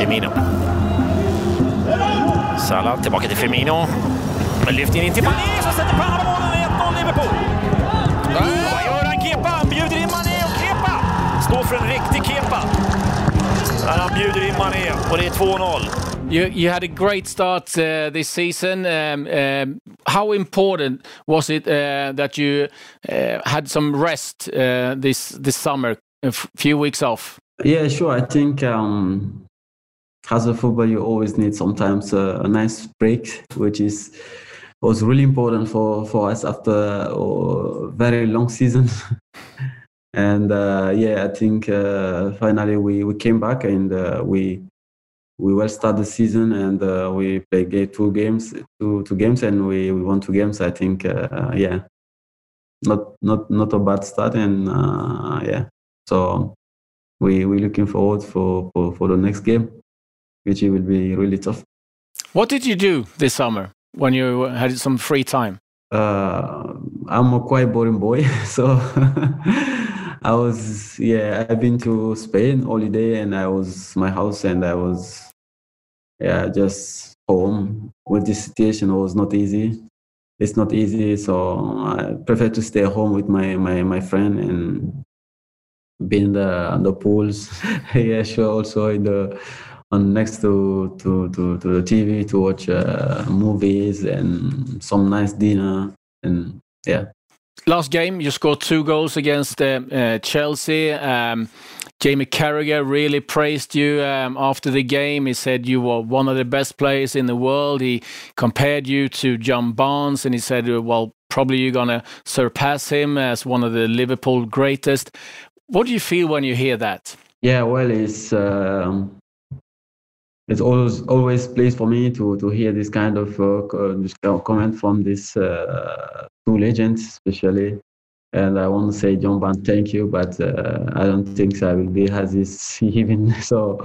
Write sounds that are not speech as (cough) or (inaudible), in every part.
Firmino. Salah tillbaka till Firmino. Men lyfter in till Mané som sätter parabollen 1-0 Liverpool. Vad gör han Kepa? Han bjuder in Mané och Kepa står för en riktig Kepa. Han bjuder in Mané och det är 2-0. You, you had a great start uh, this season. Um, um, how important was it uh, that you uh, had some rest uh, this this summer, a few weeks off? Yeah, sure. I think um, as a football, you always need sometimes a, a, nice break, which is was really important for for us after a very long season. (laughs) and uh, yeah, I think uh, finally we we came back and we we well start the season and uh, we played two games, two two games, and we, we won two games. I think, uh, yeah, not not not a bad start, and uh, yeah, so we we looking forward for, for for the next game, which will be really tough. What did you do this summer when you had some free time? Uh, I'm a quite boring boy, (laughs) so. (laughs) I was yeah I've been to Spain holiday and I was my house and I was yeah, just home with this situation was not easy. It's not easy, so I prefer to stay home with my my my friend and be in the the pools. (laughs) yeah, sure. Also in the on next to to to, to the TV to watch uh, movies and some nice dinner and yeah. Last game, you scored two goals against uh, uh, Chelsea. Um, Jamie Carragher really praised you um, after the game. He said you were one of the best players in the world. He compared you to John Barnes, and he said, "Well, probably you're gonna surpass him as one of the Liverpool greatest." What do you feel when you hear that? Yeah, well, it's um, it's always always pleased for me to to hear this kind of uh, comment from these uh, two legends, especially and I want to say, John Ban, thank you, but uh, I don't think I will be as this (laughs) even. So,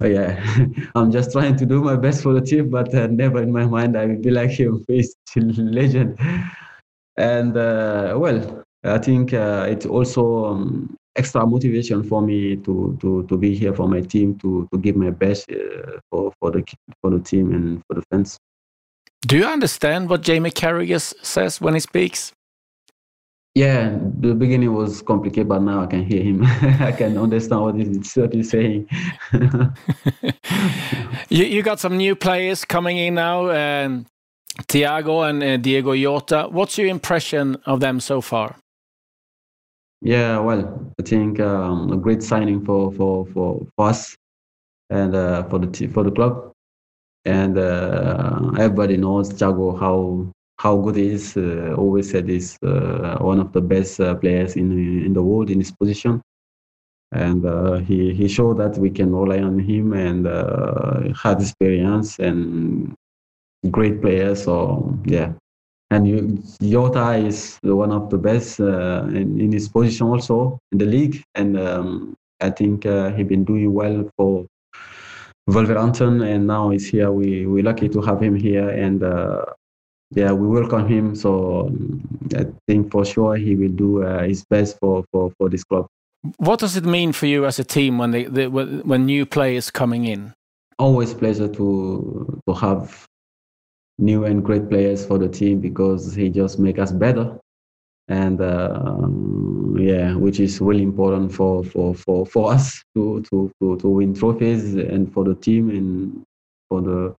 yeah, (laughs) I'm just trying to do my best for the team, but uh, never in my mind I will be like him, (laughs) face legend. And uh, well, I think uh, it's also um, extra motivation for me to, to, to be here for my team, to, to give my best uh, for, for, the, for the team and for the fans. Do you understand what Jamie Carragher says when he speaks? Yeah, the beginning was complicated, but now I can hear him. (laughs) I can understand what he's, what he's saying. (laughs) you, you got some new players coming in now, um, Thiago and uh, Diego Jota. What's your impression of them so far? Yeah, well, I think um, a great signing for for for, for us and uh, for the for the club. And uh, everybody knows Thiago how how good he is. Uh, always said he's uh, one of the best uh, players in in the world in his position, and uh, he he showed that we can rely on him and had experience and great player. So yeah, and you, Jota is one of the best uh, in, in his position also in the league, and um, I think he's been doing well for. Wolverhampton, and now he's here. We we're lucky to have him here, and yeah, we welcome him. So um, I think for sure he will do uh, his best for, for, for this club. What does it mean for you as a team when they, they when new players coming in? Always pleasure to to have new and great players for the team because he just make us better, and uh, yeah, which is really important for for for, for us to, to to to win trophies and for the team and for the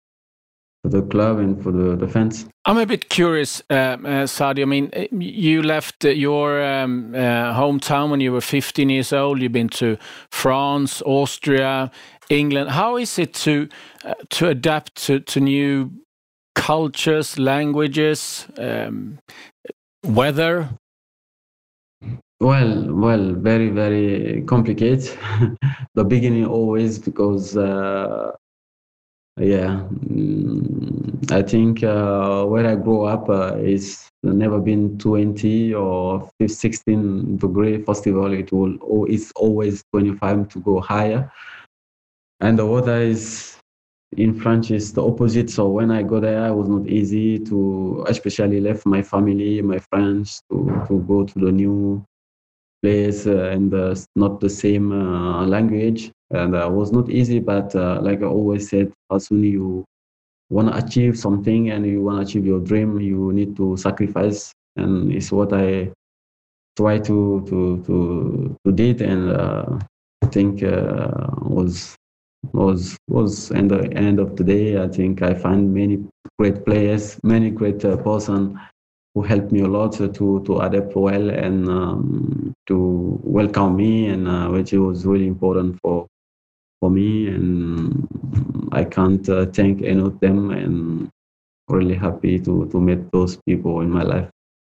for the club and for the, defense. I'm a bit curious, uh, uh, Sadio. I mean, you left uh, your um, uh, hometown when you were 15 years old. You've been to France, Austria, England. How is it to uh, to adapt to, to new cultures, languages, um, weather? Well, well, very, very complicated. (laughs) the beginning always because yeah, mm, I think uh, where I grew up uh, is never been 20 or 16 degree festival. It will oh, it's always 25 to go higher, and the weather is in France is the opposite. So when I go there, it was not easy to, especially left my family, my friends to to go to the new place uh, and the, not the same uh, language. And uh, it was not easy, but uh, like I always said, as soon you want to achieve something and you want to achieve your dream, you need to sacrifice. And it's what I try to to to to did, and uh, I think uh, was was was in the end of the day. I think I find many great players, many great uh, person who helped me a lot to to adapt well and um, to welcome me, and uh, which was really important for for me. And I can't uh, thank any of them, and really happy to to meet those people in my life.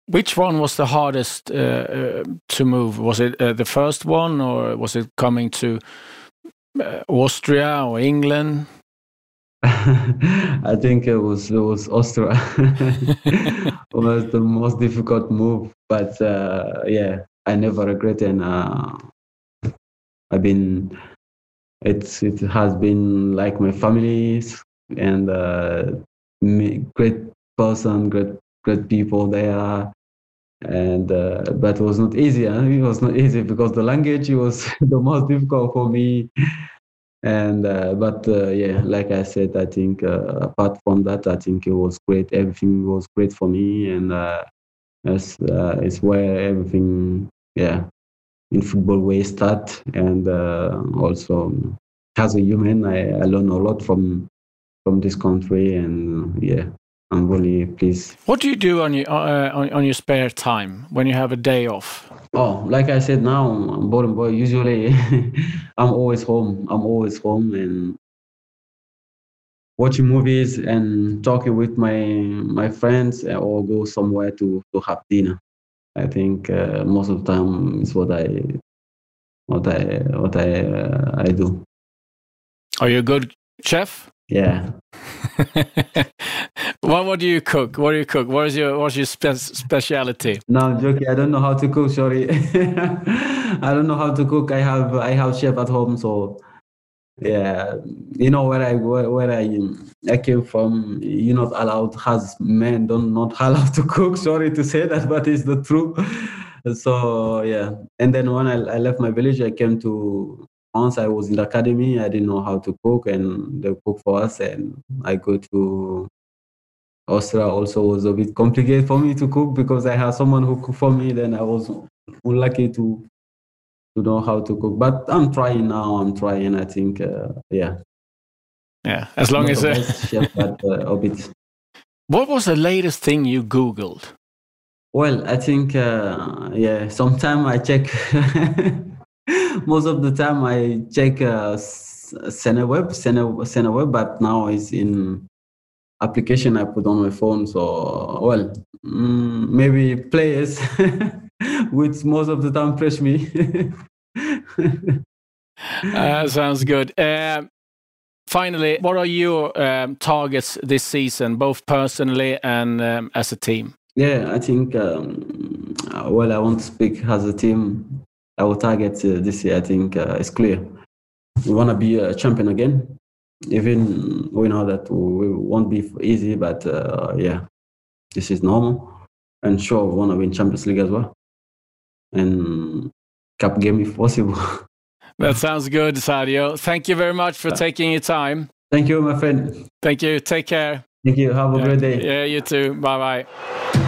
Which one was the hardest uh, uh, to move? Was it the first one, or was it coming to Austria or England? (laughs) I think it was it was Austria. it (laughs) (laughs) was the most difficult move, but uh, yeah, I never regret and uh, I've been. It's it has been like my family and uh, great person, great great people there and uh, but was not easy huh? (laughs) it was not easy because the language was (laughs) the most difficult for me. And uh, but uh, yeah like i said i think uh, apart from that i think it was great. Everything was great for me. And uh, uh, it's where everything yeah in football way start. And also as a human I, I learned a lot from from this country. And yeah I'm really. What do you do on your uh, on, on, your spare time when you have a day off? Oh, like I said, now I'm boring boy. Usually, (laughs) I'm always home. I'm always home and watching movies and talking with my my friends, uh, or go somewhere to to have dinner. I think uh, most of the time is what I what I what I uh, I do. Are you a good chef? Yeah. (laughs) what what do you cook? What do you cook? What is your what's your spe- specialty? No, I'm joking. I don't know how to cook. Sorry, (laughs) I don't know how to cook. I have I have chef at home, so yeah, you know where I where, where I I came from. You're not allowed Has men don't not (laughs) allowed to cook. Sorry to say that, but it's the truth. So yeah, and then when I, I left my village, I came to once I was in the academy, I didn't know how to cook, and they cook for us. And I go to Austria. Also, was a bit complicated for me to cook because I had someone who cooked for me. Then I was unlucky to to know how to cook. But I'm trying now. I'm trying. I think, uh, yeah, yeah. As long Not as uh... chef, but uh, a bit. What was the latest thing you Googled? Well, I think, uh, yeah, sometime I check (laughs) most of the time I check uh, Seneweb, Seneweb, but now it's in application I put on my phone. So, well, mm, maybe players, (laughs) which most of the time press me. (laughs) uh, sounds good. Uh, finally, what are your um, targets this season, both personally and um, as a team? Yeah, I think, um, well, I want to speak as a team our target uh, this year, I think, uh, is clear. We want to be a champion again. Even we know that we won't be easy, but uh, yeah, this is normal. And sure, we want to win Champions League as well, and cup game if possible. (laughs) That sounds good, Sadio. Thank you very much for taking your time. Thank you, my friend. Thank you. Take care. Thank you. Have a yeah. great day. Yeah, you too. Bye bye.